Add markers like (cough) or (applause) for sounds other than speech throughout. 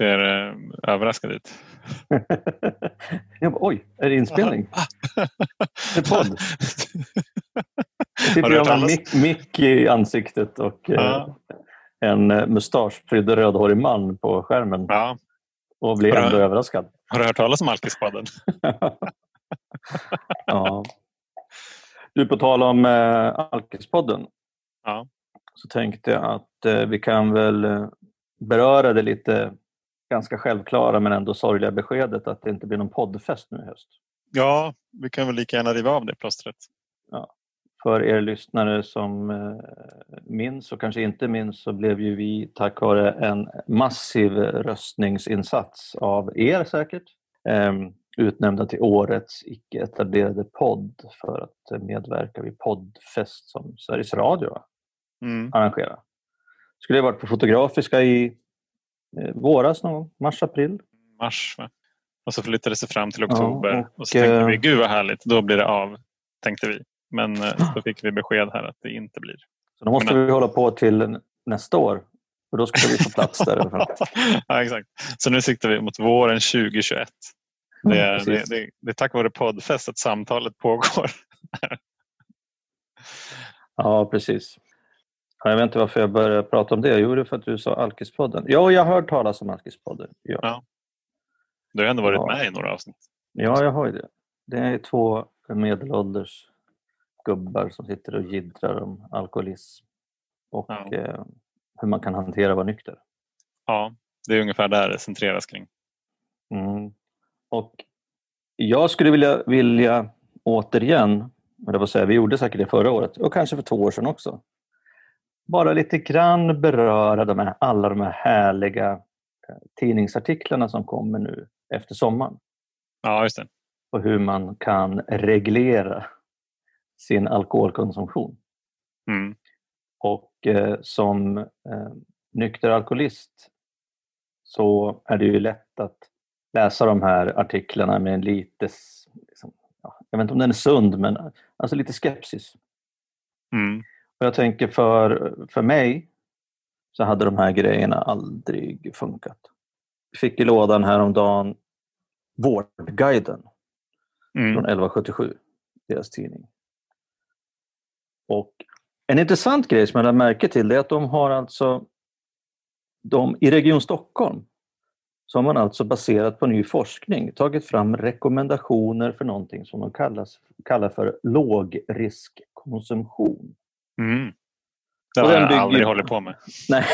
Ser eh, överraskad ut. (laughs) jag bara, oj, är det inspelning? (laughs) Det är podd. (laughs) Sitter jag med en mick, mick i ansiktet och eh, Ja. en eh, mustaschprydd rödhårig man på skärmen Ja. och blir Har du- ändå överraskad. Har du hört talas om Alkispodden? ja. Du, på tal om eh, Alkispodden Ja. så tänkte jag att eh, vi kan väl beröra det lite ganska självklara men ändå sorgliga beskedet att det inte blir någon poddfest nu i höst. Ja, vi kan väl lika gärna riva av det plåstret. För er lyssnare som eh, minns och kanske inte minns så blev ju vi tack vare en massiv röstningsinsats av er säkert eh, utnämnda till årets icke-etablerade podd för att medverka vid poddfest som Sveriges Radio Mm. arrangerar. Skulle ha varit på Fotografiska i våras någon gång, mars, april. Mars. Va? Och så flyttades det fram till oktober. och, och, så tänkte eh, vi, gud vad härligt, då blir det av. Tänkte vi. Men eh, (gasps) så fick vi besked här att det inte blir. Så då måste Men- vi hålla på till nästa år. För då ska vi få plats där. (laughs) ja, exakt. Så nu siktar vi mot våren 2021. Det är, det, Precis. det, det är tack vare poddfest att samtalet pågår. Ja, precis. Ja, Jag vet inte varför jag började prata om det. Jo, det är för att du sa Alkispodden. Ja, jag har hört talas om Alkispodden. Ja. Ja. Du har ändå varit Ja. med i några avsnitt. ja, jag har ju det. Det är två medelålders gubbar som sitter och jiddrar om alkoholism och Ja. eh, hur man kan hantera att vara nykter. Ja, det är ungefär där det centreras kring. Mm. Och jag skulle vilja, vilja återigen, eller vad säger, vi gjorde säkert det förra året och kanske för två år sedan också, bara lite grann beröra de här, alla de här härliga eh, tidningsartiklarna som kommer nu efter sommaren Ja, just det. och hur man kan reglera sin alkoholkonsumtion. Mm. Och eh, som eh, nykter alkoholist så är det ju lätt att läsa de här artiklarna med en lite, liksom, ja, jag vet inte om den är sund, men alltså lite skepsis. Mm. Och jag tänker för, för mig så hade de här grejerna aldrig funkat. Vi fick i lådan häromdagen Vårdguiden Mm. från 1177, deras tidning. Och en intressant grej som jag lade märke till är att de har alltså, de, i Region Stockholm, så har man alltså baserat på ny forskning tagit fram rekommendationer för någonting som de kallas, kallar för lågriskkonsumtion. Mm. Det Och har den jag bygger- aldrig hållit på med. (laughs) Nej,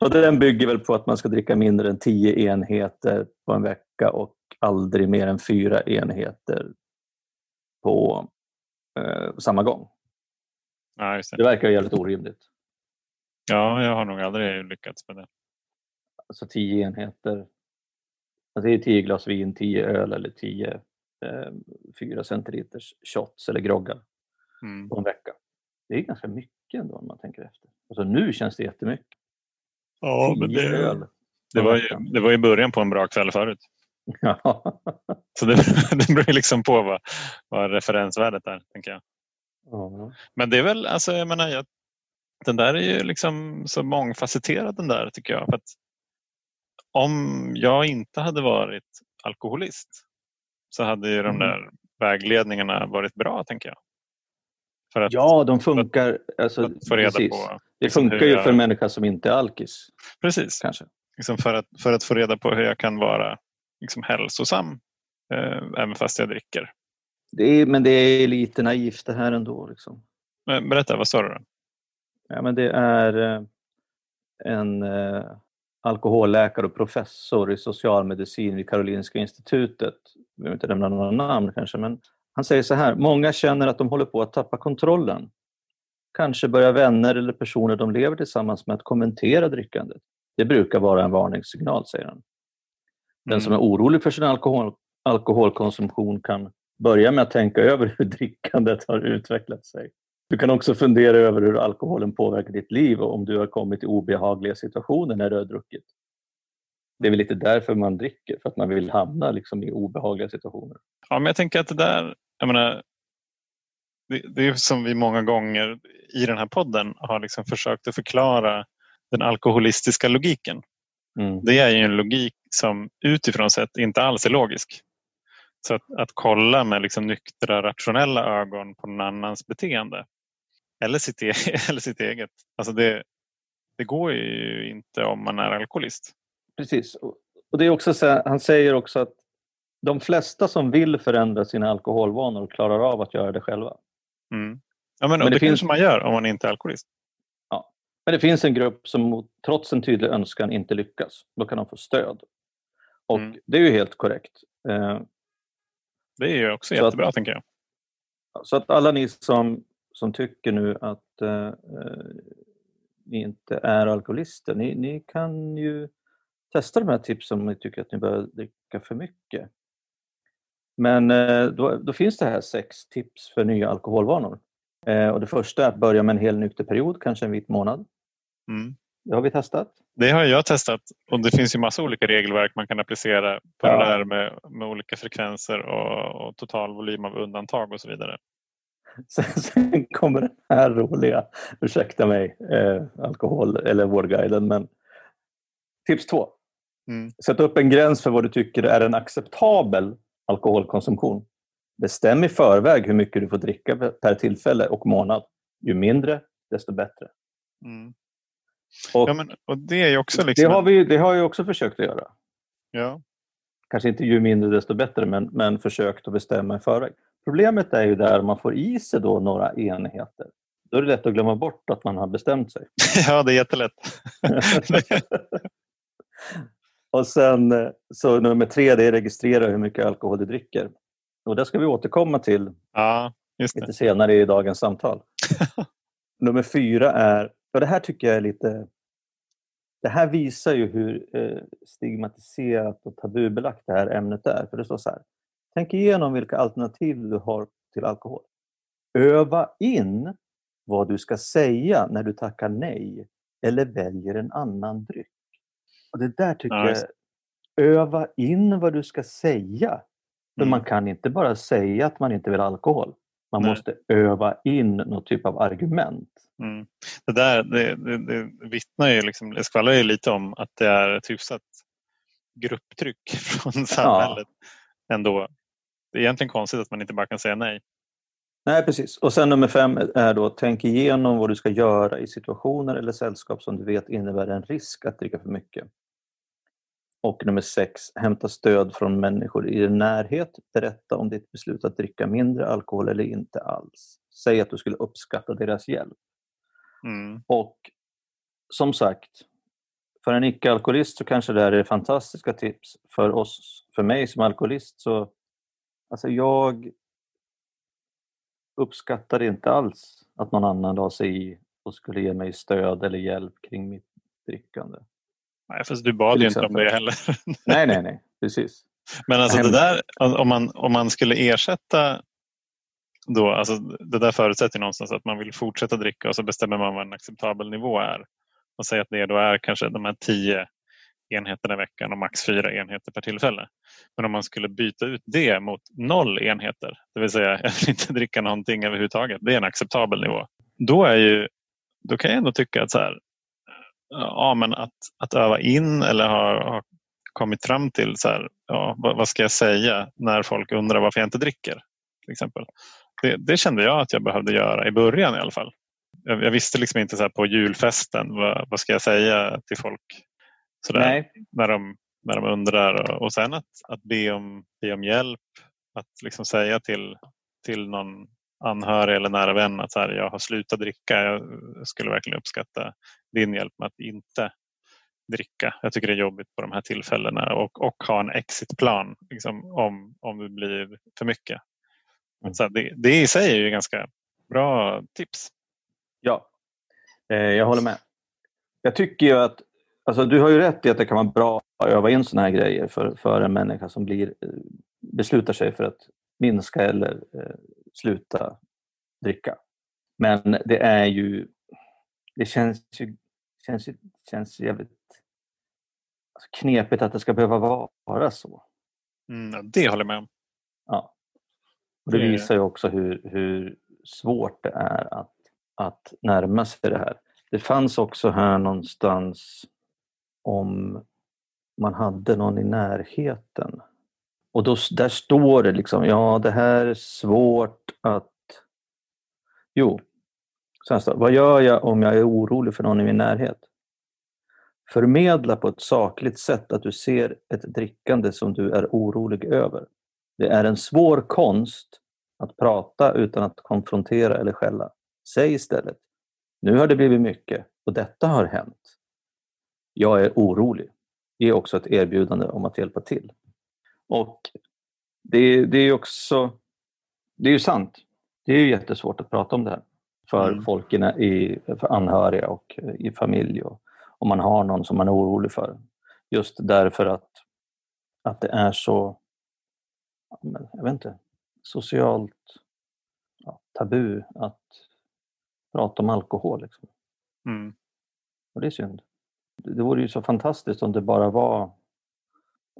och den bygger väl på att man ska dricka mindre än 10 enheter på en vecka och aldrig mer än fyra enheter på eh, samma gång. Ja, Det det. verkar jävligt orimligt. ja, jag har nog aldrig lyckats med det. Alltså 10 enheter. Alltså det är 10 glas vin, 10 öl eller 10 eh, 4 centiliters shots eller groggar Mm. på en vecka. Det är ganska mycket ändå om man tänker efter. Alltså nu känns det jättemycket. Ja, men 10 det, öl. det, var ju, det var ju början på en bra kväll förut. (laughs) Ja. Så det, (laughs) det beror ju liksom på vad, vad referensvärdet är, tänker jag. Ja. Men det är väl, alltså jag menar, jag, den där är ju liksom så mångfacetterad den där tycker jag. För att om jag inte hade varit alkoholist så hade ju de Mm. där vägledningarna varit bra, tänker jag. För att, Ja, de funkar. Alltså, för att få reda precis. på... Det liksom funkar ju jag- för en människa som inte är alkis. Precis. Kanske. Liksom för, att, för att få reda på hur jag kan vara liksom hälsosam eh, även fast jag dricker. Det är, men det är lite naivt det här ändå. Liksom. Men Berätta, vad sa du? Då? Ja, men det är eh, en eh, alkoholläkare och professor i socialmedicin vid Karolinska institutet. Jag vill inte nämna några namn kanske, men han säger så här. Många känner att de håller på att tappa kontrollen. Kanske börjar vänner eller personer de lever tillsammans med att kommentera drickandet. Det brukar vara en varningssignal, säger han. Den Mm. som är orolig för sin alkohol, alkoholkonsumtion kan börja med att tänka över hur (laughs) drickandet har utvecklat sig. Du kan också fundera över hur alkoholen påverkar ditt liv och om du har kommit i obehagliga situationer när du har druckit. Det är väl lite därför man dricker, för att man vill hamna liksom i obehagliga situationer. Ja, men jag tänker att det där, jag menar, det, det är som vi många gånger i den här podden har liksom försökt att förklara den alkoholistiska logiken. Mm. Det är ju en logik som utifrån sett inte alls är logisk. Så att, att kolla med liksom nyktra, rationella ögon på någon annans beteende eller sitt, e (laughs) eller sitt eget. Alltså det, det går ju inte om man är alkoholist. Precis. Och det är också så, han säger också att de flesta som vill förändra sina alkoholvanor klarar av att göra det själva. Mm. Ja, men, Men det, det finns- kanske man gör om man inte är alkoholist. Men det finns en grupp som trots en tydlig önskan inte lyckas. Då kan de få stöd. Och Mm. det är ju helt korrekt. Eh, Det är ju också Så att- jättebra tänker jag. Så att alla ni som, som tycker nu att eh, eh, ni inte är alkoholister, ni, ni kan ju testa de här tipsen om ni tycker att ni börjar dricka för mycket. Men eh, då, då finns det här sex tips för nya alkoholvanor. Eh, och det första är att börja med en hel nykter period, kanske en vit månad. Mm. Det har vi testat. Det har jag testat och det finns ju massa olika regelverk man kan applicera på Ja. det där med, med olika frekvenser och, och total volym av undantag och så vidare. (laughs) Sen, sen kommer den här roliga, ursäkta mig, eh, alkohol eller Vårdguiden, men tips två. Mm. Sätt upp en gräns för vad du tycker är en acceptabel alkoholkonsumtion. Bestäm i förväg hur mycket du får dricka per tillfälle och månad. Ju mindre, desto bättre. Mm. Och Ja, men, och det är ju också det, liksom... har vi, det har jag också försökt att göra. ja. Kanske inte ju mindre desto bättre, men, men försökt att bestämma i förväg. Problemet är ju där man får i sig då några enheter. Då är det lätt att glömma bort att man har bestämt sig. (laughs) ja, det är jättelätt. (laughs) (laughs) och sen eh, så nummer tre, det är registrera hur mycket alkohol du dricker. Och det ska vi återkomma till ja, lite senare i dagens samtal. (laughs) nummer fyra är, och det här tycker jag är lite... Det här visar ju hur eh, stigmatiserat och tabubelagt det här ämnet är. För det står så här. Tänk igenom vilka alternativ du har till alkohol. Öva in vad du ska säga när du tackar nej eller väljer en annan dryck. Och det där tycker Ja, jag... Öva in vad du ska säga. För Mm. man kan inte bara säga att man inte vill alkohol. Man Nej. måste öva in någon typ av argument. Mm. Det där det, det, det vittnar ju, liksom, det skvallrar ju lite om att det är ett hyfsat grupptryck (laughs) från samhället ändå. Det är egentligen konstigt att man inte bara kan säga nej. Nej, precis. Och sen nummer fem är då tänk igenom vad du ska göra i situationer eller sällskap som du vet innebär en risk att dricka för mycket. Och nummer sex, hämta stöd från människor i din närhet. Berätta om ditt beslut att dricka mindre alkohol eller inte alls. Säg att du skulle uppskatta deras hjälp. Mm. Och som sagt, för en icke-alkoholist så kanske det här är fantastiska tips. För oss, för mig som alkoholist så, alltså jag uppskattar inte alls att någon annan la sig i och skulle ge mig stöd eller hjälp kring mitt drickande. Nej, fast du bad ju inte om det heller. (laughs) Nej, nej, nej, precis. Men alltså det där, om man, om man skulle ersätta då, alltså det där förutsätter ju någonstans att man vill fortsätta dricka och så bestämmer man vad en acceptabel nivå är. Och säger att det då är kanske de här tio enheterna i veckan och max fyra enheter per tillfälle. Men om man skulle byta ut det mot noll enheter, det vill säga jag vill inte dricka någonting överhuvudtaget, det är en acceptabel nivå. Då, är ju, då kan jag ändå tycka att, så här, ja, men att, att öva in eller ha, ha kommit fram till så här, ja, vad, vad ska jag säga när folk undrar varför jag inte dricker. Till exempel. Det, det kände jag att jag behövde göra i början i alla fall. Jag, jag visste liksom inte så här på julfesten, vad, vad ska jag säga till folk så där, Nej, när, de, när de undrar. Och, och sen att, att be, om, be om hjälp, att liksom säga till, till någon anhörig eller nära vän att så här, jag har slutat dricka. Jag skulle verkligen uppskatta din hjälp med att inte dricka. Jag tycker det är jobbigt på de här tillfällena och, och ha en exitplan liksom, om, om det blir för mycket. Mm. Så det, det i sig är ju ganska bra tips. ja. Eh, jag håller med. Jag tycker ju att, alltså du har ju rätt i att det kan vara bra att öva in såna här grejer för, för en människa som blir, eh, beslutar sig för att minska eller eh, sluta dricka. Men det är ju, det känns ju, känns känns jävligt alltså, knepigt att det ska behöva vara så. Mm, det håller jag med om. Ja. Och det Det- visar ju också hur, hur svårt det är att, att närma sig det här. Det fanns också här någonstans om man hade någon i närheten. Och då, där står det liksom, ja det här är svårt att... Jo, sen står vad gör jag om jag är orolig för någon i min närhet? Förmedla på ett sakligt sätt att du ser ett drickande som du är orolig över. Det är en svår konst att prata utan att konfrontera eller skälla. Säg istället, nu har det blivit mycket och detta har hänt. Jag är orolig. Ge också ett erbjudande om att hjälpa till. Och det, det är också, det är ju sant. Det är ju jättesvårt att prata om det här för mm. folk i, för anhöriga och i familj och om man har någon som man är orolig för. Just därför att, att det är så, jag vet inte, socialt ja, tabu att prata om alkohol. Liksom. Mm. Och det är synd. Det vore ju så fantastiskt om det bara var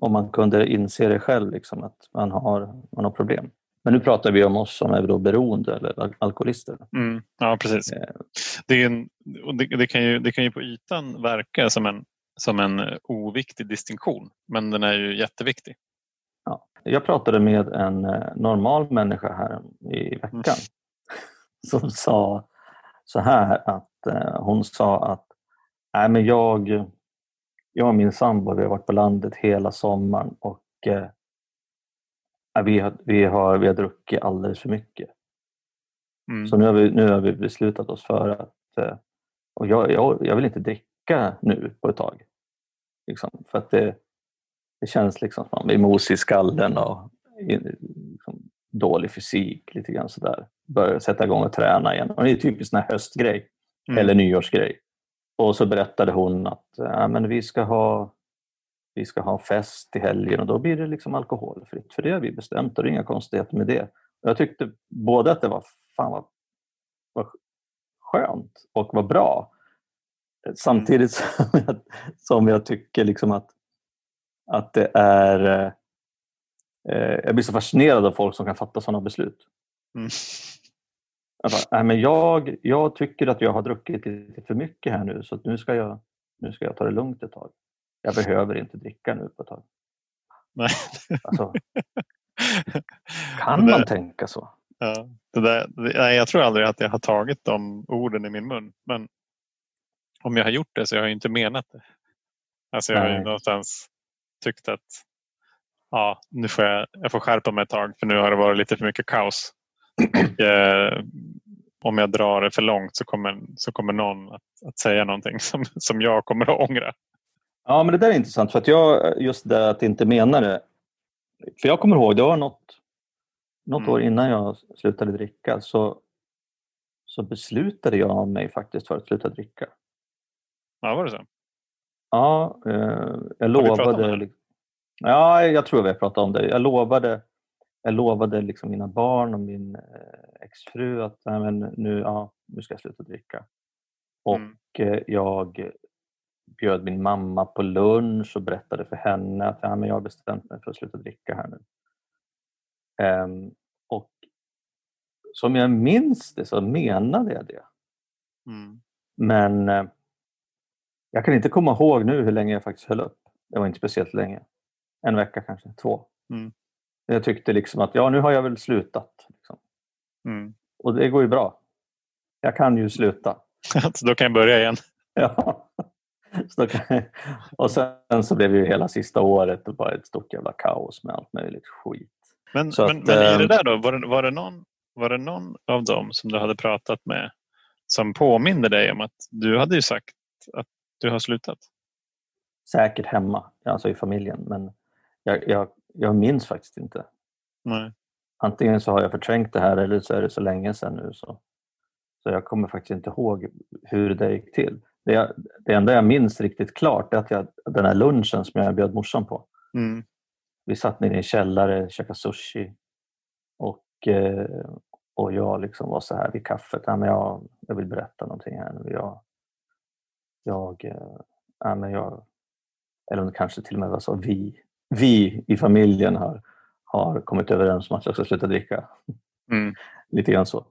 om man kunde inse det själv, liksom, att man har, man har problem. Men nu pratar vi om oss som är då beroende eller alkoholister. Mm, ja, precis. Eh. Det, en, det, det, kan ju, det kan ju på ytan verka som en, som en oviktig distinktion, men den är ju jätteviktig. Ja. Jag pratade med en eh, normal människa här i veckan mm. (laughs) som sa så här att eh, hon sa att Nej, men jag, jag och min sambo vi har varit på landet hela sommaren och eh, vi, har, vi, har, vi har druckit alldeles för mycket. Mm. Så nu har, vi, nu har vi beslutat oss för att eh, och jag, jag, jag vill inte dricka nu på ett tag. Liksom, för att det, det känns liksom som att man blir mosig i skallen och liksom, dålig fysik. lite grann sådär. Börjar sätta igång och träna igen. Och det är typiskt en höstgrej mm. eller nyårsgrej. Och så berättade hon att ja, men vi, ska ha, vi ska ha fest i helgen och då blir det liksom alkoholfritt. För det har vi bestämt och det är inga konstigheter med det. Jag tyckte både att det var fan vad, vad skönt och vad bra. Samtidigt som jag, som jag tycker liksom att, att det är... Eh, jag blir så fascinerad av folk som kan fatta sådana beslut. Mm. Jag, bara, nej, men jag, jag tycker att jag har druckit lite för mycket här nu så nu, ska jag, nu ska jag ta det lugnt ett tag. Jag behöver inte dricka nu på ett tag. Nej. Alltså, kan (laughs) man tänka så? Ja, det där, nej, jag tror aldrig att jag har tagit de orden i min mun. Men om jag har gjort det så jag har jag inte menat det. Alltså jag har ju någonstans tyckt att ja, nu får jag, jag får skärpa mig ett tag för nu har det varit lite för mycket kaos. Och, eh, om jag drar det för långt så kommer, så kommer någon att, att säga någonting som, som jag kommer att ångra. Ja, men det där är intressant för att jag, just det att inte mena det. För jag kommer ihåg, det var något, något mm. år innan jag slutade dricka så, så beslutade jag mig faktiskt för att sluta dricka. Ja, var det så? Ja, eh, jag lovade... Ja, jag tror vi har pratat om det. Jag lovade jag lovade liksom mina barn och min eh, exfru att nej, men nu, ja, nu ska jag sluta dricka. Och mm. Jag bjöd min mamma på lunch och berättade för henne att ja, men jag har bestämt mig för att sluta dricka här nu. Um, och som jag minns det så menade jag det. Mm. Men eh, jag kan inte komma ihåg nu hur länge jag faktiskt höll upp. Det var inte speciellt länge. En vecka kanske, två. Mm. Jag tyckte liksom att ja, nu har jag väl slutat. Liksom. Mm. Och det går ju bra. Jag kan ju sluta. (laughs) så då kan jag börja igen. ja. Så jag... Och sen så blev ju hela sista året bara ett stort jävla kaos med allt möjligt skit. Men, så men, att, men i det ehm, där då, var det, var, det någon, var det någon av dem som du hade pratat med som påminde dig om att du hade ju sagt att du har slutat? Säkert hemma, alltså i familjen. Men jag, jag jag minns faktiskt inte. Nej. Antingen så har jag förträngt det här eller så är det så länge sedan nu. Så, så jag kommer faktiskt inte ihåg hur det gick till. Det, jag, det enda jag minns riktigt klart är att jag, den här lunchen som jag bjöd morsan på. Mm. Vi satt nere i en källare, käkade sushi och, eh, och jag liksom var så här vid kaffet. Ja, men jag, jag vill berätta någonting här nu. Jag, jag, eh, ja, men jag, eller kanske till och med var så vi vi i familjen har, har kommit överens om att jag ska sluta dricka. Mm. Lite grann så.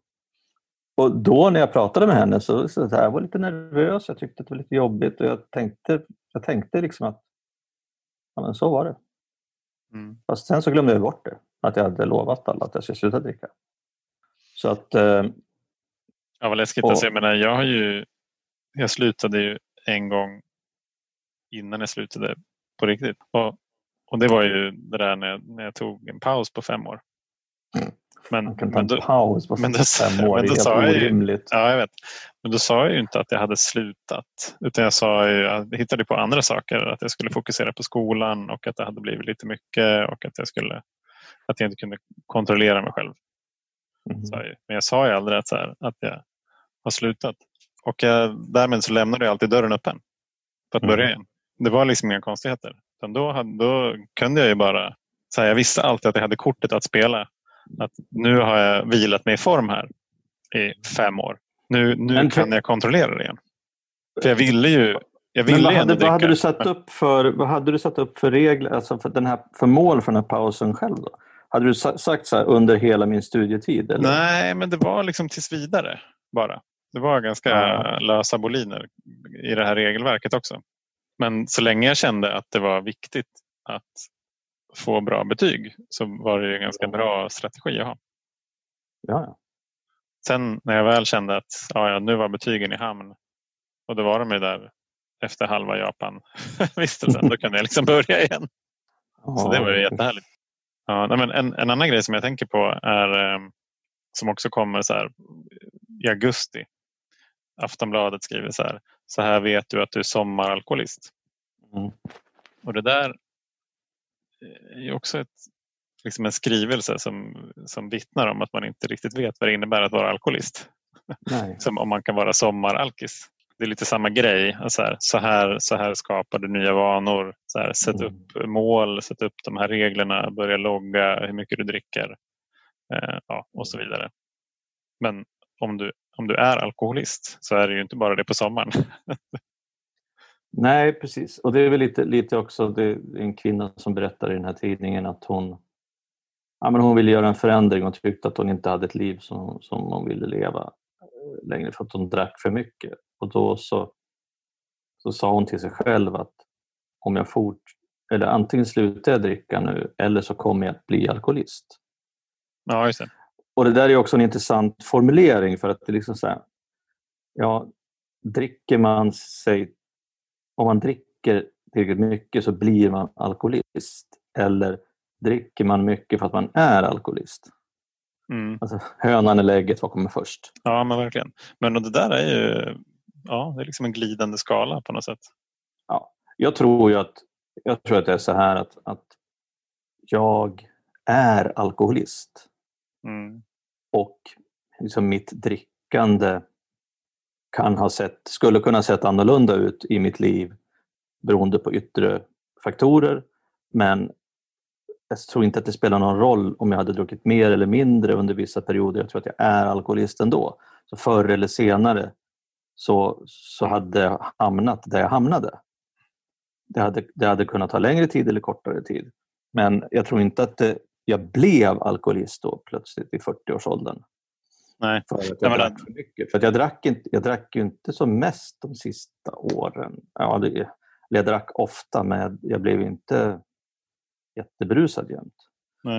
och då när jag pratade med henne så, så, här, jag var lite nervös, jag tyckte det var lite jobbigt och jag tänkte, jag tänkte liksom att ja, men så var det. Mm. Fast sen så glömde jag bort det, att jag hade lovat alla att jag skulle sluta dricka. Så att... Eh, ja, vad läskigt. Och, alltså, jag menar, jag har ju... Jag slutade ju en gång innan jag slutade på riktigt. Och, och det var ju det där när jag, när jag tog en paus på fem år. Mm. Men, Man kan ta en då, paus på men då, fem år, men då det är helt orimligt. ja, jag vet. Men då sa jag ju inte att jag hade slutat. Utan jag sa ju, jag hittade på andra saker. Att jag skulle fokusera på skolan och att det hade blivit lite mycket och att jag, skulle, att jag inte kunde kontrollera mig själv. Mm. Jag, men jag sa ju aldrig att, här, att jag har slutat. Och jag, därmed så lämnade jag alltid dörren öppen för att börja mm. igen. Det var liksom inga konstigheter. Då, då kunde jag ju bara... Så här, jag visste alltid att jag hade kortet att spela. Att nu har jag vilat mig i form här i fem år. Nu, nu kan jag kontrollera det igen. För jag ville ju ville vad, hade, vad, hade du satt upp för, vad hade du satt upp för regler, alltså för, den här, för mål för den här pausen själv? Då? Hade du sagt så här, under hela min studietid? Eller? Nej, men det var liksom tills vidare bara. Det var ganska ja. lösa boliner i det här regelverket också. Men så länge jag kände att det var viktigt att få bra betyg så var det en ganska bra strategi att ha. Ja. Sen när jag väl kände att ja, nu var betygen i hamn och då var de ju där efter halva Japan-vistelsen. (laughs) då kunde jag liksom börja igen. Så det var ju jättehärligt. Ja, men en, en annan grej som jag tänker på är eh, som också kommer så här, i augusti. Aftonbladet skriver så här. Så här vet du att du är sommaralkoholist. Mm. Och det där är också ett, liksom en skrivelse som, som vittnar om att man inte riktigt vet vad det innebär att vara alkoholist. som om man kan vara sommaralkis. Det är lite samma grej. Så här, så här, så här skapar du nya vanor. Så här, sätt mm. upp mål, sätt upp de här reglerna, börja logga hur mycket du dricker eh, ja, och så vidare. Men om du, om du är alkoholist så är det ju inte bara det på sommaren. (laughs) Nej, precis. Och det är väl lite, lite också det en kvinna som berättar i den här tidningen att hon, ja, men hon ville göra en förändring och tyckte att hon inte hade ett liv som, som hon ville leva längre för att hon drack för mycket. Och då så, så sa hon till sig själv att om jag fort, eller antingen slutar jag dricka nu eller så kommer jag att bli alkoholist. Ja, just det. Och det där är också en intressant formulering för att det liksom så här, ja, dricker man sig, om man dricker tillräckligt mycket så blir man alkoholist. Eller dricker man mycket för att man är alkoholist? Mm. Alltså, hönan eller ägget, vad kommer först? Ja, men verkligen. Men det där är ju ja, det är liksom en glidande skala på något sätt. Ja, jag tror ju att, jag tror att det är så här att, att jag är alkoholist. Mm. Och liksom mitt drickande kan ha sett, skulle kunna sett annorlunda ut i mitt liv beroende på yttre faktorer. Men jag tror inte att det spelar någon roll om jag hade druckit mer eller mindre under vissa perioder. Jag tror att jag är alkoholist ändå. Så förr eller senare så, så hade jag hamnat där jag hamnade. Det hade, det hade kunnat ta längre tid eller kortare tid. Men jag tror inte att det, jag blev alkoholist då plötsligt i 40-årsåldern. Nej. För att jag drack för mycket. För jag, drack inte, jag drack ju inte som mest de sista åren. Ja, det, jag drack ofta men jag blev inte jättebrusad jämt.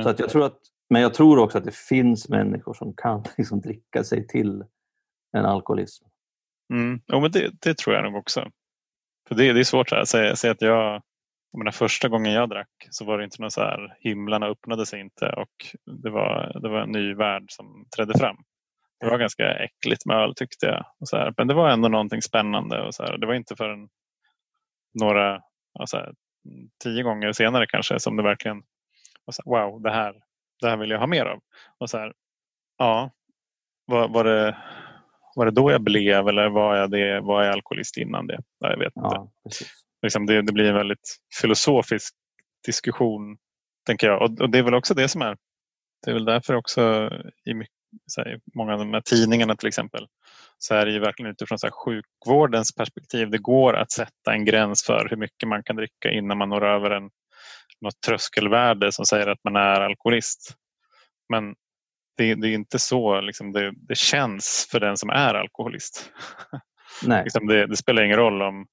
Så att jag tror att, men jag tror också att det finns människor som kan (laughs) liksom dricka sig till en alkoholism. Mm. Jo, men det, det, tror jag nog också. För det, det är svårt att säga, säga att jag jag menar, första gången jag drack så var det inte något så här, himlarna öppnade sig inte och det var, det var en ny värld som trädde fram. Det var ganska äckligt med öl tyckte jag. Och så här, men det var ändå någonting spännande. Och så här, det var inte förrän några, alltså, tio gånger senare kanske som det verkligen var så här, wow, det här, det här vill jag ha mer av. Och så här, ja, var, var, det, var det då jag blev eller var jag, det, var jag alkoholist innan det? Jag vet ja, inte. Liksom det, det, blir en väldigt filosofisk diskussion, tänker jag. Och, och, det är väl också det som är... Det är väl därför också i mycket, här, många av de här tidningarna till exempel så är det ju verkligen utifrån så här, sjukvårdens perspektiv. Det går att sätta en gräns för hur mycket man kan dricka innan man når över en, något tröskelvärde som säger att man är alkoholist. Men det, det är inte så liksom, det, det, känns för den som är alkoholist. Nej. (laughs) liksom det, det, spelar ingen roll om,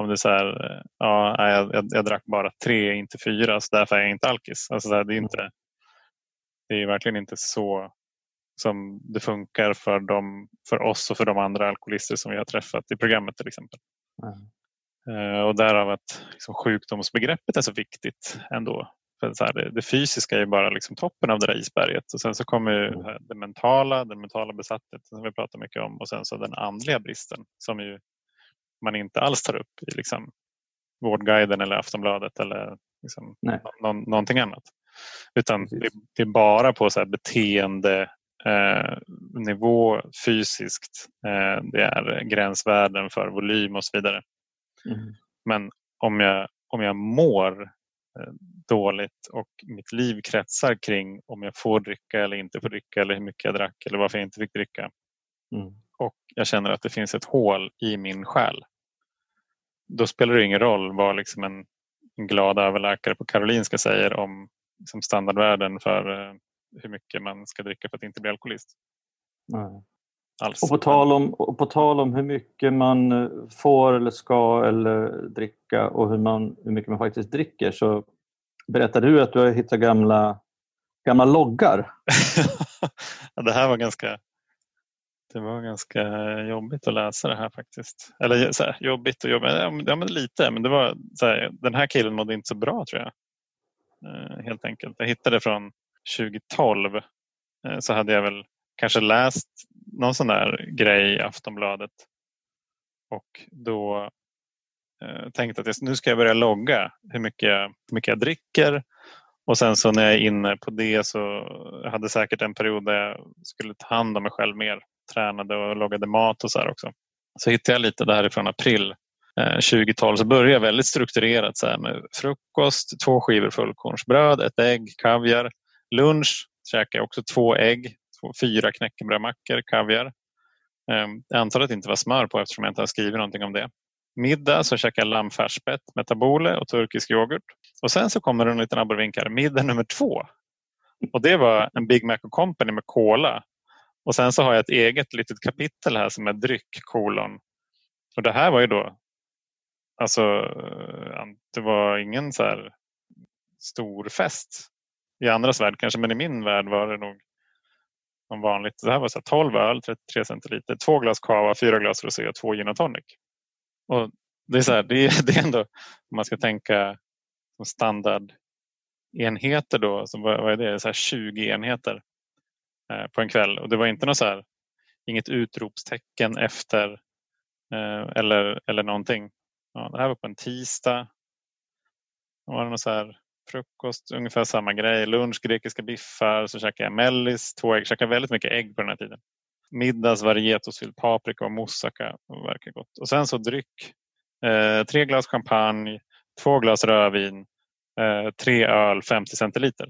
om det är så här, ja, jag, jag, jag drack bara tre, inte fyra, så därför är jag inte alkis. Alltså, det, är inte, det är verkligen inte så som det funkar för, dem, för oss och för de andra alkoholister som vi har träffat i programmet till exempel. Mm. Och därav att liksom, sjukdomsbegreppet är så viktigt ändå. För så här, det, det, fysiska är bara liksom toppen av det där isberget och sen så kommer mm. det mentala, den mentala besattheten som vi pratar mycket om och sen så den andliga bristen som ju man inte alls tar upp i liksom Vårdguiden eller Aftonbladet eller liksom någon, någonting annat. Utan det, det, är bara på så här beteende eh, nivå fysiskt. Eh, det är gränsvärden för volym och så vidare. Mm. Men om jag, om jag mår eh, dåligt och mitt liv kretsar kring om jag får dricka eller inte får dricka eller hur mycket jag drack eller varför jag inte fick dricka. Mm. Och jag känner att det finns ett hål i min själ. Då spelar det ingen roll vad liksom en, en glad överläkare på Karolinska säger om liksom standardvärden för eh, hur mycket man ska dricka för att inte bli alkoholist. Nej. Alls. Och på, tal om, och på tal om hur mycket man eh, får eller ska eller dricka och hur, man, hur mycket man faktiskt dricker så berättade du att du har hittat gamla, gamla loggar. (laughs) det här var ganska det var ganska jobbigt att läsa det här faktiskt. Eller så här, jobbigt och jobbigt, ja, men lite. Men det var, så här, den här killen mådde inte så bra tror jag. Eh, helt enkelt. Jag hittade från 2012 eh, så hade jag väl kanske läst någon sån där grej i Aftonbladet och då eh, tänkte att nu ska jag börja logga hur mycket jag, hur mycket jag dricker och sen så när jag är inne på det så jag hade säkert en period där jag skulle ta hand om mig själv mer. Tränade och lagade mat och så här också. Så hittade jag lite därifrån april 2012 eh, så började jag väldigt strukturerat så här med frukost, två skivor fullkornsbröd, ett ägg, kaviar, Lunch käkade jag också två ägg, två, fyra knäckebrödmackor, kaviar. Ehm, jag antar att det inte var smör på eftersom jag inte har skrivit någonting om det. Middag så käkade jag lammfärsspett med och turkisk yoghurt. Och sen så kommer det en liten abborrvink middag nummer två. Och det var en Big Mac och Company med cola. Och sen så har jag ett eget litet kapitel här som är dryck, kolon. Och det här var ju då, alltså eh, det var ingen så här stor fest i andras värld kanske, men i min värld var det nog som vanligt. Det här var så 12 öl, 33 centiliter, två glas cava, fyra glas rosé och två gin och tonic. Och det, är så här, det, är, (laughs) det är ändå, om man ska tänka som standardenheter då, så vad är det, så här 20 enheter Eh, på en kväll. Och det var inte något så här, inget utropstecken efter eh, eller, eller någonting. Ja, det här var på en tisdag. Det var något så här frukost, ungefär samma grej. Lunch, grekiska biffar, så käkade jag mellis, två ägg. Käkade väldigt mycket ägg på den här tiden. Middags varietosfylld paprika och moussaka. Verkar gott. Och sen så dryck. Eh, tre glas champagne, två glas rödvin, eh, tre öl 50 centiliter.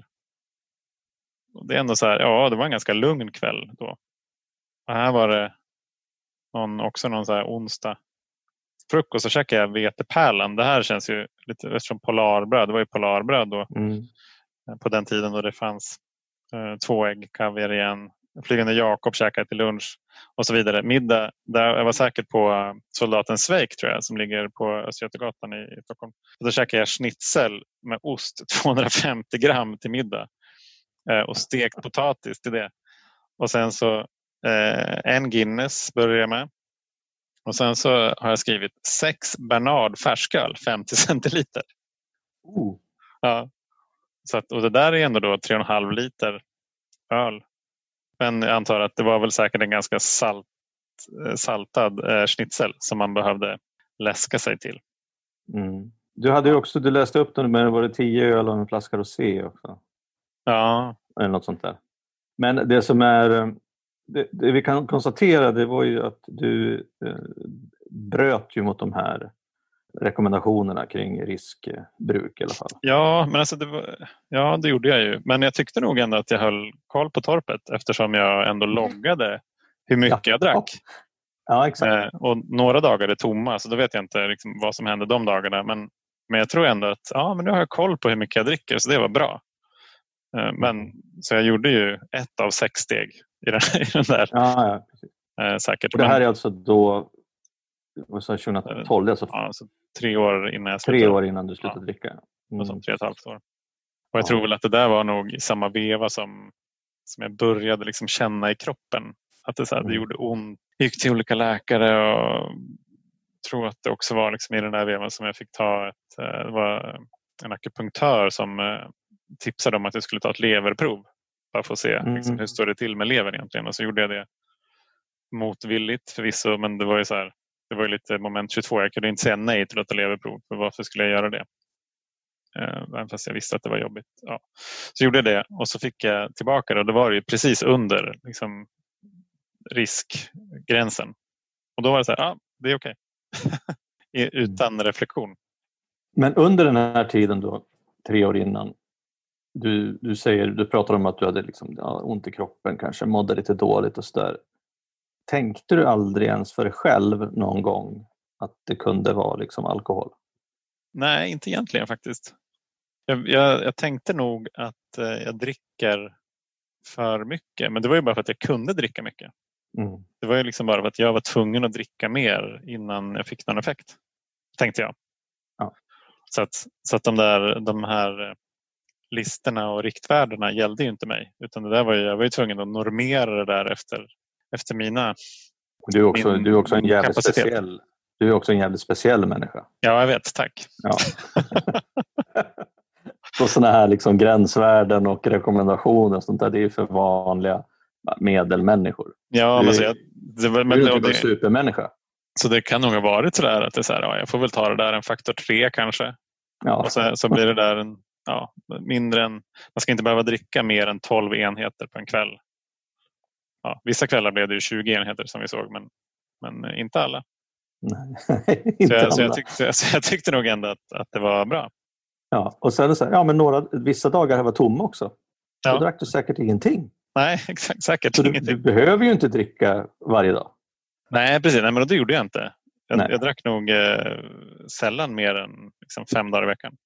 Det är ändå så här, ja det var en ganska lugn kväll då. Och här var det någon, också någon så här onsdag frukost så käkade jag vetepärlan. Det här känns ju lite eftersom polarbröd, det var ju polarbröd då. Mm. Eh, på den tiden då det fanns eh, två ägg, kaviar igen. Flygande Jakob käkade till lunch och så vidare. Middag, där jag var säkert på eh, Soldaten Svejk tror jag som ligger på Östgötagatan i, i Stockholm. Och då käkade jag schnitzel med ost (laughs) 250 gram till middag och stekt potatis till det. Och sen så eh, en Guinness började jag med och sen så har jag skrivit sex Bernard färsköl 50 (laughs) centiliter. Oh. Ja. Så att, och det där är ändå då 3,5 liter öl. Men jag antar att det var väl säkert en ganska salt, eh, saltad eh, schnitzel som man behövde läska sig till. Mm. Du hade också, du läste upp den med var det 10 öl och en flaska rosé också? Ja. Eller något sånt där. Men det som är eh, det, det, vi kan konstatera det var ju att du eh, bröt ju mot de här rekommendationerna kring riskbruk i alla fall. Ja, men alltså det, var, ja, det gjorde jag ju. Men jag tyckte nog ändå att jag höll koll på torpet eftersom jag ändå mm. loggade hur mycket ja. jag drack. Ja, exakt. Eh, och några dagar är tomma så då vet jag inte liksom vad som hände de dagarna. Men, men jag tror ändå att ja, men nu har jag koll på hur mycket jag dricker så det var bra. Eh, men, så jag gjorde ju ett av sex steg i den, (laughs) i den där. Ja, ja. Eh, säkert. Och det här är alltså då, vad sa jag, 2012, alltså ja, så tre år innan jag tre slutade. år innan du slutade Ja. dricka? Mm. tre och ett halvt år. Och jag Ja. tror väl att det där var nog i samma veva som, som jag började liksom känna i kroppen. Att det, så här, det Mm. gjorde ont. Jag gick till olika läkare och tror att det också var liksom i den där vevan som jag fick ta ett, eh, det var en akupunktör som tipsade om att jag skulle ta ett leverprov. Bara för att se Mm. liksom, hur står det till med levern egentligen. Och så gjorde jag det motvilligt förvisso men det var ju så här, det var ju lite moment 22. Jag kunde inte säga nej till att ta leverprov. För varför skulle jag göra det? Eh, Även fast jag visste att det var jobbigt. Ja. Så gjorde jag det och så fick jag tillbaka det och då var det ju precis under liksom, riskgränsen. Och då var det så här, ja det är okej. (laughs) I- Utan reflektion. Men under den här tiden då, tre år innan, du, du, säger, du pratar om att du hade liksom, ja, ont i kroppen, kanske mådde lite dåligt och sådär. Tänkte du aldrig ens för dig själv någon gång att det kunde vara liksom alkohol? Nej, inte egentligen faktiskt. Jag, jag, jag tänkte nog att eh, jag dricker för mycket. Men det var ju bara för att jag kunde dricka mycket. Mm. Det var ju liksom bara för att jag var tvungen att dricka mer innan jag fick någon effekt. Tänkte jag. Ja. Så att, så att de, där, de här listorna och riktvärdena gällde ju inte mig. Utan det där var ju, jag var ju tvungen att normera det där efter, efter mina... Du är också, Min du är också en jävligt kapacitet. speciell du är också en jävligt speciell människa. Ja, jag vet. Tack. Ja. (laughs) och sådana här liksom gränsvärden och rekommendationer och sånt där, det är för vanliga medelmänniskor. Ja, Du men, så jag, det, var- Du är men, inte en det, supermänniska. så det kan nog ha varit sådär att det är så här, ja, jag får väl ta det där en faktor tre kanske. Ja. Och så, så blir det där en, ja, mindre än, man ska inte behöva dricka mer än 12 enheter på en kväll. Ja, vissa kvällar blev det ju 20 enheter som vi såg men, men inte alla. Nej, (laughs) Så inte jag, så jag, tyckte, så jag tyckte nog ändå att, att det var bra. Ja, och sen så här, ja, men några, vissa dagar var tomma också. Ja. Då drack du säkert ingenting. Nej, (laughs) exakt, säkert Så du, ingenting. du behöver ju inte dricka varje dag. Nej, precis. Nej, men det gjorde jag inte. Jag, jag drack nog eh, sällan mer än liksom, fem dagar i veckan.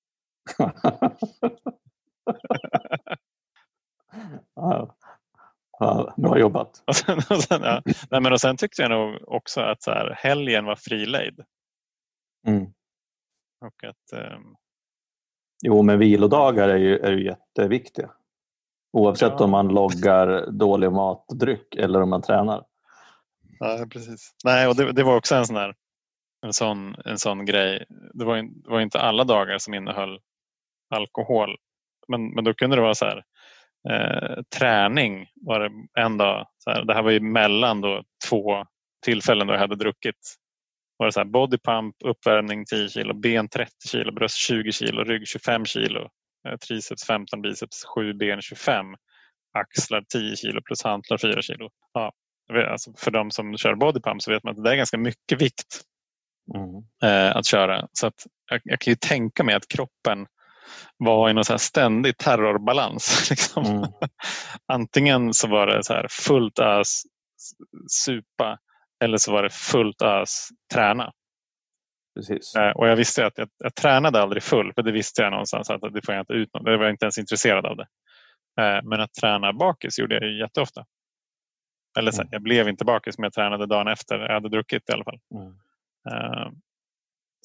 Ja. Ja, bra jobbat. (laughs) Och sen, och sen, ja. Nej, men och sen tyckte jag nog också att så här, helgen var frilejd. Mm. Och att, ehm, Jo, men vilodagar är ju, är ju jätteviktiga. Oavsett Ja. om man loggar dålig matdryck eller om man tränar. Ja, precis. Nej, och det, det var också en sån, här, en, sån, en sån grej. Det var, in- det var inte alla dagar som innehöll alkohol. Men, men då kunde det vara så här. Eh, träning var det en dag. Så här, det här var ju mellan då två tillfällen då jag hade druckit. Var det så här, body pump, uppvärmning 10 kilo, ben 30 kilo, bröst 20 kilo, rygg 25 kilo, eh, triceps 15, biceps 7, ben 25, axlar 10 kilo plus hantlar 4 kilo. Ja, alltså för de som kör bodypump så vet man att det är ganska mycket vikt Mm. eh, att köra. Så att jag, jag kan ju tänka mig att kroppen var i någon så ständig terrorbalans. (laughs) Liksom. Mm. Antingen så var det så här fullt ös supa eller så var det fullt ös träna. Precis. Eh, och jag visste att jag, jag tränade aldrig full för det visste jag någonstans att det får jag inte ut något. Det var jag inte ens intresserad av det. Eh, men att träna bakis gjorde jag ju jätteofta. Eller så, Mm. jag blev inte bakis men jag tränade dagen efter jag hade druckit i alla fall. Mm. Eh,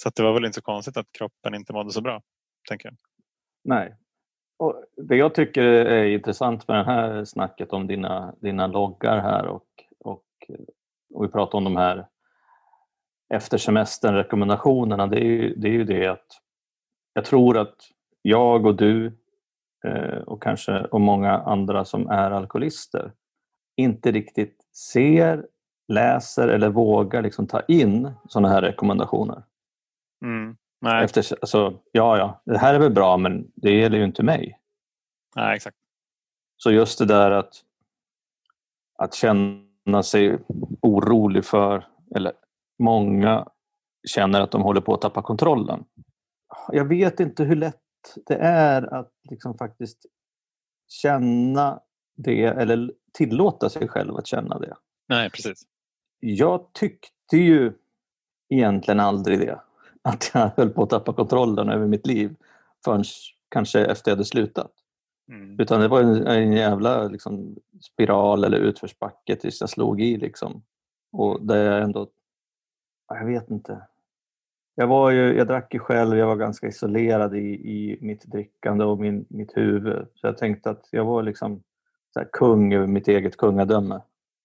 Så det var väl inte så konstigt att kroppen inte mådde så bra. Tänker jag. Nej. Och det jag tycker är intressant med det här snacket om dina, dina loggar här och, och, och vi pratar om de här efter semestern rekommendationerna det är, ju, det är ju det att jag tror att jag och du eh, och kanske och många andra som är alkoholister inte riktigt ser, läser eller vågar liksom ta in sådana här rekommendationer. Mm. Nej, Efter, alltså, ja, ja, det här är väl bra men det gäller ju inte mig. nej, exakt. Så just det där att, att känna sig orolig för, eller många känner att de håller på att tappa kontrollen. Jag vet inte hur lätt det är att liksom faktiskt känna det eller tillåta sig själv att känna det. Nej, precis. Jag tyckte ju egentligen aldrig det. Att jag (laughs) höll på att tappa kontrollen över mitt liv förrän kanske efter jag hade slutat. Mm. Utan det var en, en jävla liksom, spiral eller utförsbacke tills jag slog i. Liksom. Och där jag ändå... Jag vet inte. Jag, var ju, jag drack ju själv, jag var ganska isolerad i, i mitt drickande och min, mitt huvud. Så jag tänkte att jag var liksom så kung över mitt eget kungadöme.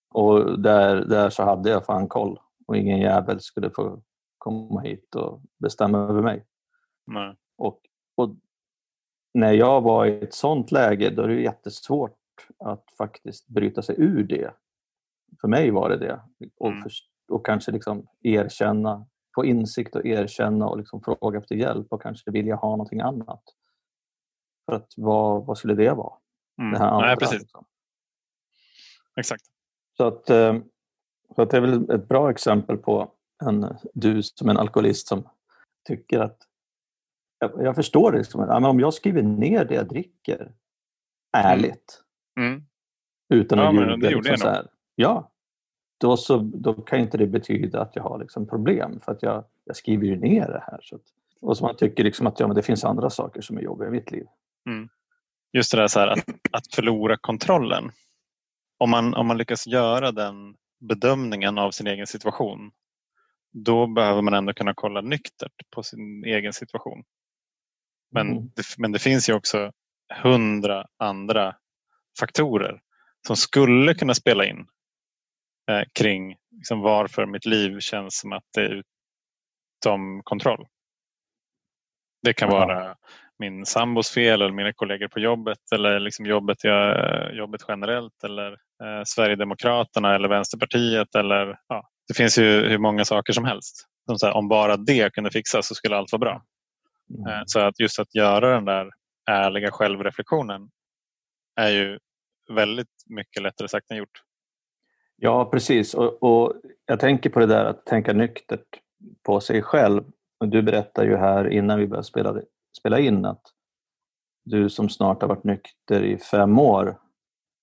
Och där, där så hade jag fan koll. Och ingen jävel skulle få komma hit och bestämma över mig. Nej. Och, och när jag var i ett sånt läge då är det jättesvårt att faktiskt bryta sig ur det. För mig var det det. Och, mm. för, och kanske liksom erkänna, få insikt och erkänna och liksom fråga efter hjälp och kanske vilja ha någonting annat. För att vad, vad skulle det vara? Mm. Det här andra, Nej, precis. Liksom. Exakt. Så att, eh, så att det är väl ett bra exempel på en, du som en alkoholist som tycker att jag, jag förstår det. Liksom, om jag skriver ner det jag dricker ärligt mm. utan att ja, ljuga. Det liksom, jag nog. Ja, då, så, då kan inte det betyda att jag har liksom problem för att jag, jag skriver ju ner det här. Så att, och så man tycker liksom att ja, men det finns andra saker som är jobbiga i mitt liv. Mm. Just det där så här, att, att förlora kontrollen. Om man, om man lyckas göra den bedömningen av sin egen situation då behöver man ändå kunna kolla nyktert på sin egen situation. Men, mm. det, men det finns ju också hundra andra faktorer som skulle kunna spela in eh, kring liksom, varför mitt liv känns som att det är utom kontroll. Det kan vara min sambos fel eller mina kollegor på jobbet eller liksom jobbet, jag, jobbet generellt eller eh, Sverigedemokraterna eller Vänsterpartiet. Eller, ja, det finns ju hur många saker som helst. Som så här, om bara det kunde fixas så skulle allt vara bra. Mm. Eh, så att just att göra den där ärliga självreflektionen är ju väldigt mycket lättare sagt än gjort. Ja, precis. Och, och, jag tänker på det där att tänka nyktert på sig själv. Du berättar ju här innan vi började spela, spela in att du som snart har varit nykter i fem år.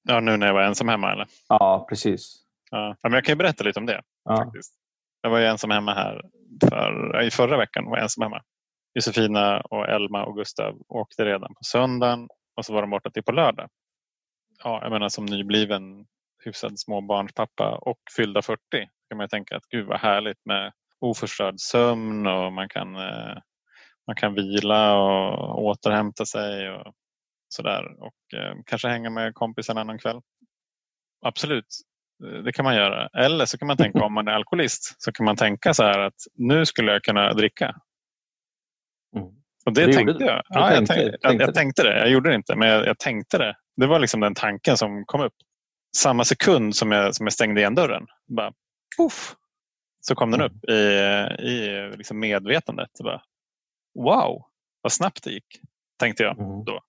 Ja, nu när jag var ensam hemma eller? Ja, precis. Ja, men jag kan ju berätta lite om det. Ja. Faktiskt. Jag var ju ensam hemma här för, i förra veckan. var jag ensam hemma. Josefina och Elma och Gustav åkte redan på söndagen och så var de borta till på lördag. Ja, jag menar som nybliven hyfsad småbarnspappa och fyllda 40 kan man tänka att gud vad härligt med oförstörd sömn och man kan, eh, man kan vila och återhämta sig och sådär och eh, kanske hänga med kompisarna någon kväll. Absolut, det kan man göra. Eller så kan man tänka om man är alkoholist så kan man tänka så här att nu skulle jag kunna dricka Mm. Och det, det tänkte jag. Ja, tänkte, jag, tänkte, jag, tänkte det. Jag gjorde det inte, men jag, jag, tänkte det. Det var liksom den tanken som kom upp. Samma sekund som jag, som jag stängde igen dörren, bara, puff, så kom den mm. upp i, i liksom medvetandet. Bara, wow, vad snabbt det gick, tänkte jag mm. då.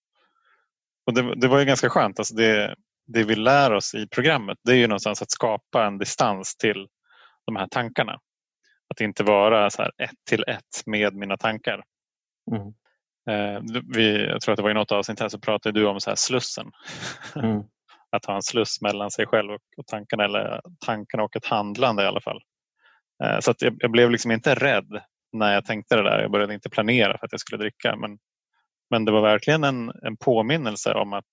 Och det, det, var ju ganska skönt. Alltså det, det vi lär oss i programmet det är ju någonstans att skapa en distans till de här tankarna. Att inte vara så här ett till ett med mina tankar. Mm. Eh, vi, jag tror att det var i något avsnitt här så pratade du om så här slussen. (laughs) Mm. att ha en sluss mellan sig själv och, och tankarna eller tankarna och ett handlande i alla fall. Eh, så att jag, jag, blev liksom inte rädd när jag tänkte det där. Jag började inte planera för att jag skulle dricka. Men, men det var verkligen en, en påminnelse om att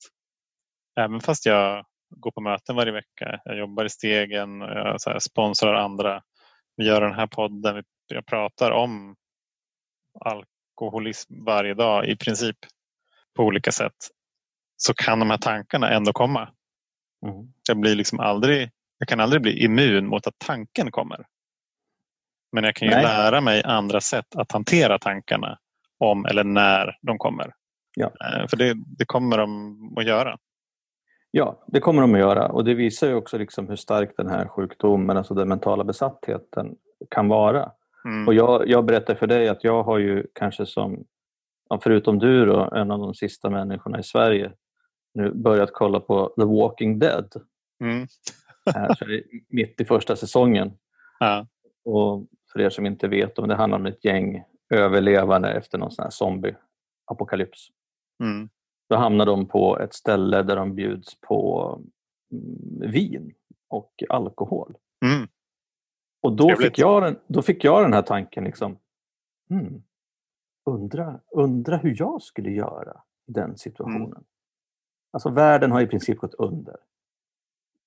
även fast jag går på möten varje vecka, jag jobbar i stegen, jag sponsrar andra, vi gör den här podden, jag pratar om alkoholism varje dag i princip på olika sätt så kan de här tankarna ändå komma. Mm. Jag, blir liksom aldrig, jag kan aldrig bli immun mot att tanken kommer. Men jag kan ju Nej. lära mig andra sätt att hantera tankarna om eller när de kommer. Ja. Eh, för det, det kommer de att göra. Ja, det kommer de att göra och det visar ju också liksom hur stark den här sjukdomen, alltså den mentala besattheten kan vara. Mm. Och jag, jag berättar för dig att jag har ju kanske som, förutom du då, en av de sista människorna i Sverige nu börjat kolla på The Walking Dead. Mm. Mitt i första säsongen. Ja. Och för er som inte vet, det handlar om ett gäng överlevande efter någon sån här zombie-apokalyps. Mm. Då hamnar de på ett ställe där de bjuds på mm, vin och alkohol. Mm. Och då fick, jag den, då fick jag den här tanken, liksom, hmm, undra, undra hur jag skulle göra i den situationen. Mm. Alltså världen har i princip gått under.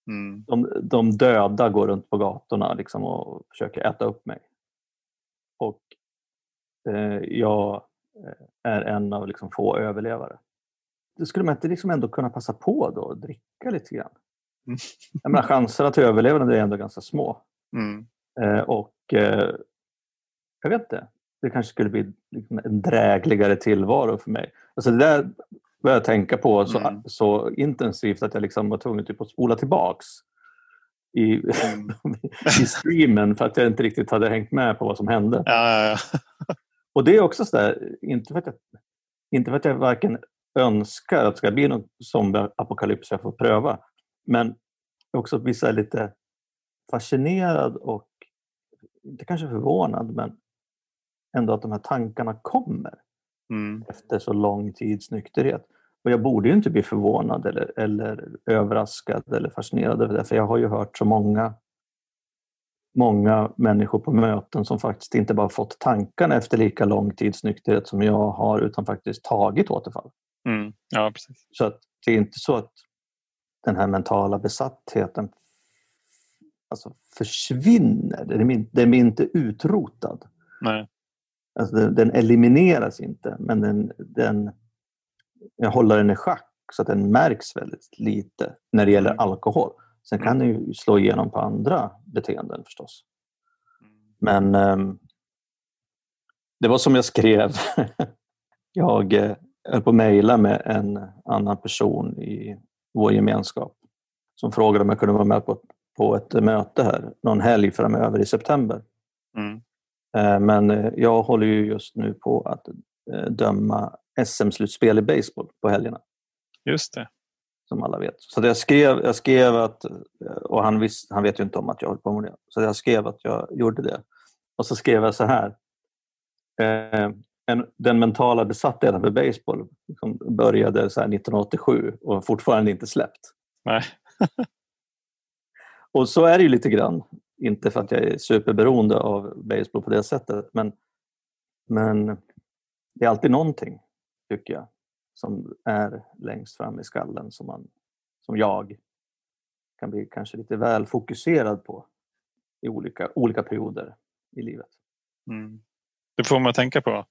Mm. De, de döda går runt på gatorna liksom och försöker äta upp mig. Och eh, jag eh, är en av liksom få överlevare. Det skulle man inte liksom ändå kunna passa på då och dricka lite grann? Mm. Jag menar, chanserna till överlevnad är ändå ganska små. Mm. Eh, och eh, jag vet inte, det kanske skulle bli liksom en drägligare tillvaro för mig. Alltså det där började jag tänka på så, Mm. så intensivt att jag liksom var tvungen typ att spola tillbaks i, Mm. (laughs) i streamen för att jag inte riktigt hade hängt med på vad som hände. Ja, ja, ja. Och det är också sådär, inte för att jag, inte för att jag varken önskar att det ska bli någon zombieapokalyps jag får pröva, men också vissa är lite fascinerad och inte kanske förvånad, men ändå att de här tankarna kommer Mm. efter så lång tids nykterhet. Och jag borde ju inte bli förvånad eller, eller överraskad eller fascinerad över det, för jag har ju hört så många många människor på möten som faktiskt inte bara fått tankarna efter lika lång tids nykterhet som jag har, utan faktiskt tagit återfall. Mm. Ja, precis. Så att det är inte så att den här mentala besattheten alltså försvinner. Den är, inte utrotad. Nej. Alltså den, den elimineras inte, men den, den, jag håller den i schack så att den märks väldigt lite när det gäller Mm. alkohol. Sen kan den ju slå igenom på andra beteenden förstås. Men ehm, det var som jag skrev. (laughs) jag eh, höll på att mejla med en annan person i vår gemenskap som frågade om jag kunde vara med på, på ett möte här någon helg framöver i september. Mm. Eh, Men eh, jag håller ju just nu på att eh, döma SM-slutspel i baseball på helgerna, Just det. som alla vet. Så jag skrev, jag skrev att, och han, visst, han vet ju inte om att jag håller på med det, så jag skrev att jag gjorde det. Och så skrev jag så här. En, den mentala besattheten för baseball liksom började så här 1987 och fortfarande inte släppt. Nej. (laughs) Och så är det ju lite grann. Inte för att jag är superberoende av baseball på det sättet, men, men det är alltid någonting, tycker jag, som är längst fram i skallen som, man, som jag kan bli kanske lite väl fokuserad på i olika, olika perioder i livet. Mm. Det får man tänka på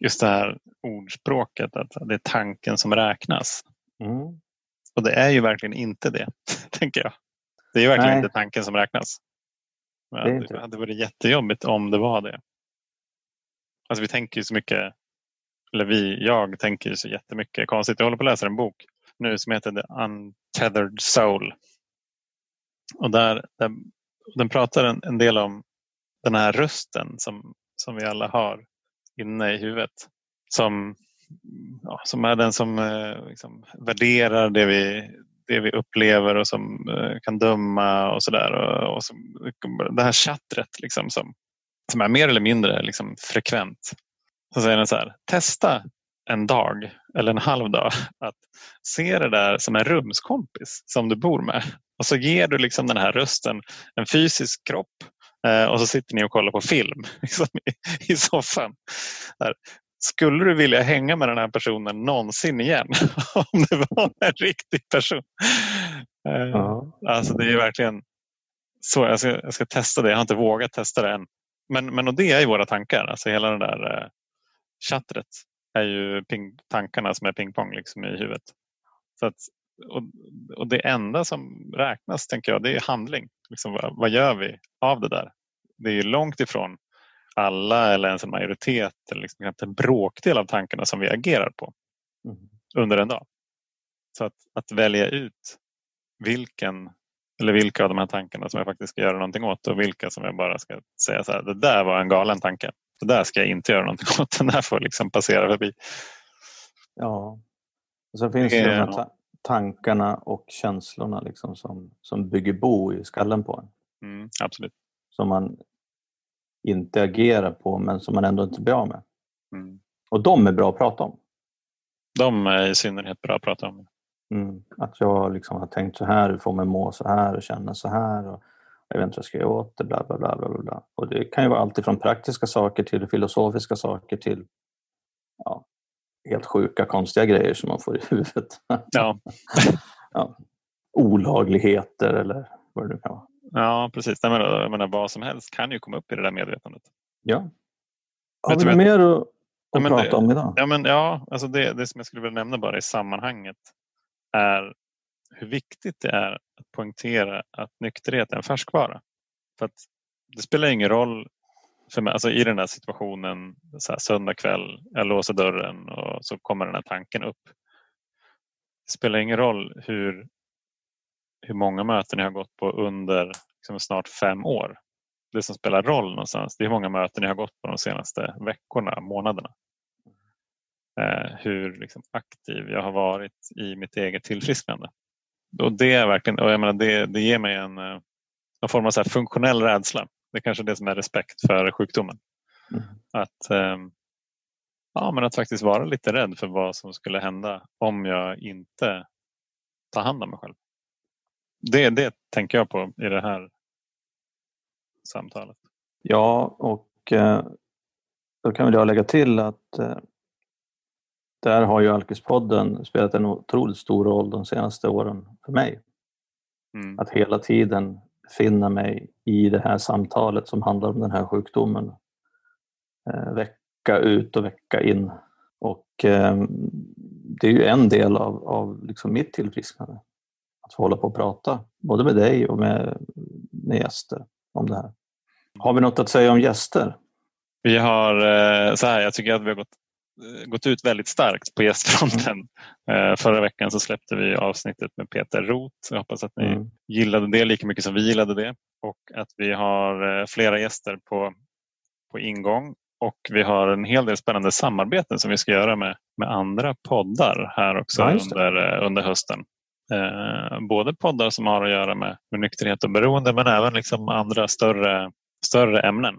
just det här ordspråket att det är tanken som räknas. Mm. Och det är ju verkligen inte det, (laughs) tänker jag. Det är verkligen Nej. inte tanken som räknas. Men Det är det, inte det. hade varit jättejobbigt om det var det. Alltså vi tänker ju så mycket, eller vi, jag tänker ju så jättemycket konstigt. Jag håller på att läsa en bok nu som heter The Untethered Soul. Och där, där den pratar en, en del om den här rösten som, som vi alla har inne i huvudet. Som, ja, som är den som eh, liksom, värderar det vi, det vi upplever och som eh, kan döma och sådär. Och, och som, det här chattret liksom, som, som är mer eller mindre liksom, frekvent. Så säger den så här, testa en dag eller en halv dag att se det där som en rumskompis som du bor med. Och så ger du liksom den här rösten en fysisk kropp och så sitter ni och kollar på film (laughs) liksom, i, i soffan. Där. Skulle du vilja hänga med den här personen någonsin igen? (laughs) Om det var en riktig person. Eh, Ja. Alltså det är verkligen så. Jag ska, jag ska testa det. Jag har inte vågat testa det än. Men, men och det är ju våra tankar. Alltså hela det där eh, chattret är ju ping, tankarna som är pingpong liksom i huvudet. Så att, och, och det enda som räknas tänker jag det är handling. Liksom, vad, vad gör vi av det där? Det är långt ifrån alla eller ens en majoritet eller liksom en bråkdel av tankarna som vi agerar på Mm. under en dag. Så att, att välja ut vilken eller vilka av de här tankarna som jag faktiskt ska göra någonting åt och vilka som jag bara ska säga så här, det där var en galen tanke. Det där ska jag inte göra någonting åt. (laughs) Den där får liksom passera förbi. Ja. Och så finns det de här ta- tankarna och känslorna liksom som, som bygger bo i skallen på en. Mm, absolut. Som man inte agerar på men som man ändå inte blir av med. Mm. Och de är bra att prata om. De är i synnerhet bra att prata om. Mm. Att jag liksom har tänkt så här, får mig må så här och känna så här. Och jag vet inte vad jag ska göra åt det. Bla, bla, bla, bla, bla, bla. Och det kan ju vara allt ifrån praktiska saker till filosofiska saker till ja, helt sjuka, konstiga grejer som man får i huvudet. Ja. (laughs) ja. Olagligheter eller vad det nu kan vara. Ja, precis. Jag menar, jag menar, vad som helst kan ju komma upp i det där medvetandet. Ja. Har vi mer att, att ja, prata det, om idag? Ja, men, ja alltså det, det som jag skulle vilja nämna bara i sammanhanget är hur viktigt det är att poängtera att nykterhet är en färskvara. För att det spelar ingen roll för mig, alltså i den här situationen, så här, söndag kväll, jag låser dörren och så kommer den här tanken upp. Det spelar ingen roll hur, hur många möten jag har gått på under liksom, snart fem år. Det som spelar roll någonstans, det är hur många möten jag har gått på de senaste veckorna, månaderna. Eh, hur liksom, aktiv jag har varit i mitt eget tillfrisknande. Och det, är verkligen, och jag menar, det, det ger mig en, eh, en form av så funktionell rädsla. Det är kanske det som är respekt för sjukdomen. Mm. Att, eh, ja, men att faktiskt vara lite rädd för vad som skulle hända om jag inte tar hand om mig själv. Det, det tänker jag på i det här samtalet. Ja, och eh, då kan väl jag lägga till att eh, där har ju Alkispodden spelat en otroligt stor roll de senaste åren för mig. Mm. Att hela tiden finna mig i det här samtalet som handlar om den här sjukdomen. Eh, vecka ut och vecka in. Och eh, det är ju en del av, av liksom mitt tillfrisknande. Att få hålla på och prata, både med dig och med, med gäster om det här. Har vi något att säga om gäster? Vi har eh, så här, jag tycker att vi har gått gått ut väldigt starkt på gästfronten. Mm. Förra veckan så släppte vi avsnittet med Peter Roth. Jag hoppas att ni mm. gillade det lika mycket som vi gillade det och att vi har eh, flera gäster på, på ingång och vi har en hel del spännande samarbeten som vi ska göra med, med andra poddar här också ja, under, under hösten. Eh, både poddar som har att göra med, med nykterhet och beroende men även liksom andra större, större ämnen.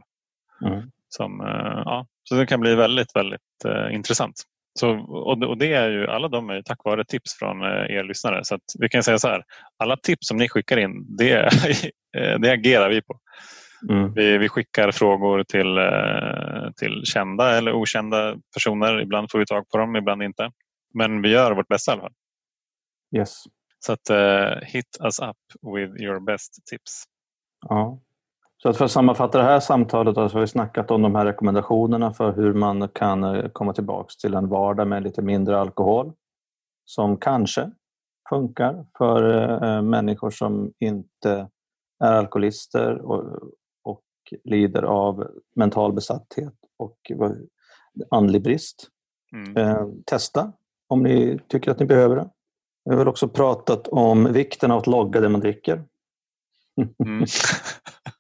Mm. Som, eh, ja, så det kan bli väldigt, väldigt eh, intressant. Så, och, och, det är ju, alla de är tack vare tips från eh, er lyssnare. Så vi kan säga så här, alla tips som ni skickar in, det, (laughs) eh, det agerar vi på. Mm. Vi, vi, skickar frågor till, eh, till kända eller okända personer. Ibland får vi tag på dem, ibland inte. Men vi gör vårt bästa i alla fall. Yes. Så att, uh, hit us up with your best tips. Ja. Så att för att sammanfatta det här samtalet så har vi snackat om de här rekommendationerna för hur man kan eh, komma tillbaks till en vardag med lite mindre alkohol som kanske funkar för äh, människor som inte är alkoholister och, och lider av mental besatthet och andlig brist. Mm. Eh, testa om ni tycker att ni behöver det. Vi har väl också pratat om vikten av att logga det man dricker. Mm. (laughs) (laughs)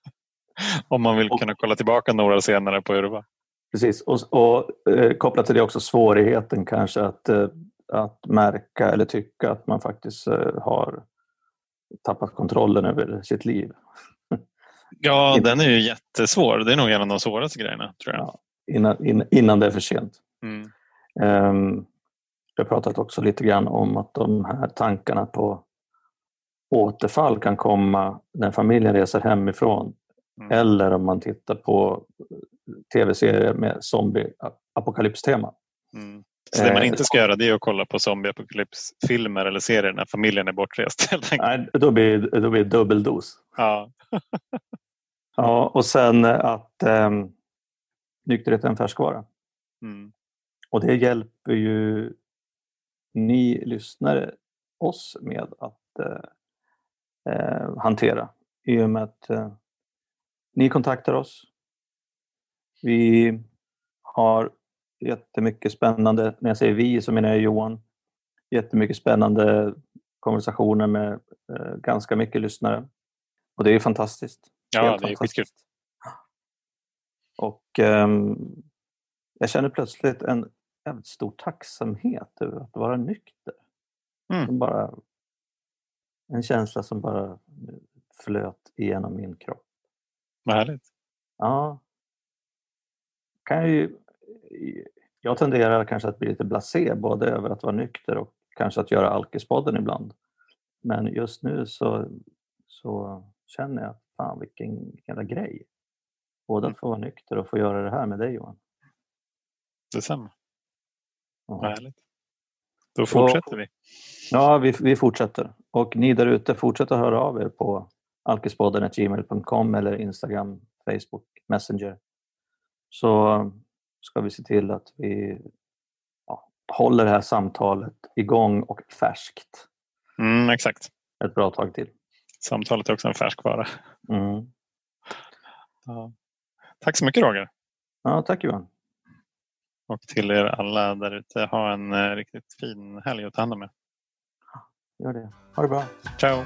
(laughs) Om man vill kunna kolla tillbaka några år senare på hur det var. Precis, och, och eh, kopplat till det också svårigheten kanske att, eh, att märka eller tycka att man faktiskt eh, har tappat kontrollen över sitt liv. (laughs) Ja, den är ju jättesvår. Det är nog en av de svåraste grejerna. tror jag. Ja, innan, innan, innan det är för sent. Mm. Um, jag har pratat också lite grann om att de här tankarna på återfall kan komma när familjen reser hemifrån Mm. Eller om man tittar på tv-serier med zombie-apokalypstema. Mm. Så det man inte ska eh, göra det är att kolla på zombie-apokalypsfilmer eller serier när familjen är bortrest? (laughs) Helt Nej, då blir, då blir det dubbeldos. Ja. (laughs) ja, och sen att eh, nykterhet är en färskvara. Mm. Och det hjälper ju ni lyssnare oss med att eh, eh hantera i och med att eh, ni kontaktar oss. Vi har jättemycket spännande, när jag säger vi så menar jag Johan, jättemycket spännande konversationer med eh, ganska mycket lyssnare. Och det är fantastiskt. Ja, Helt det är skitkul. Och eh, jag känner plötsligt en väldigt stor tacksamhet över att vara nykter. Mm. bara, en känsla som bara flöt igenom min kropp. Vad härligt. Ja. Kan ju, jag tenderar kanske att bli lite blasé både över att vara nykter och kanske att göra Alkispodden ibland. Men just nu så, så känner jag, fan vilken jävla grej. Både att mm. få vara nykter och få göra det här med dig Johan. Detsamma. Ja. Härligt. Då fortsätter vi. Ja, vi, vi fortsätter. Och ni där ute, fortsätt att höra av er på alkispodden.gmail.com eller Instagram, Facebook, Messenger. Så ska vi se till att vi ja, håller det här samtalet igång och färskt Mm, exakt. ett bra tag till. Samtalet är också en färskvara. Mm. Ja. Tack så mycket Roger. Ja, tack Johan. Och till er alla där ute, ha en eh, riktigt fin helg och ta hand om er. Gör det. Ha det bra. Ciao!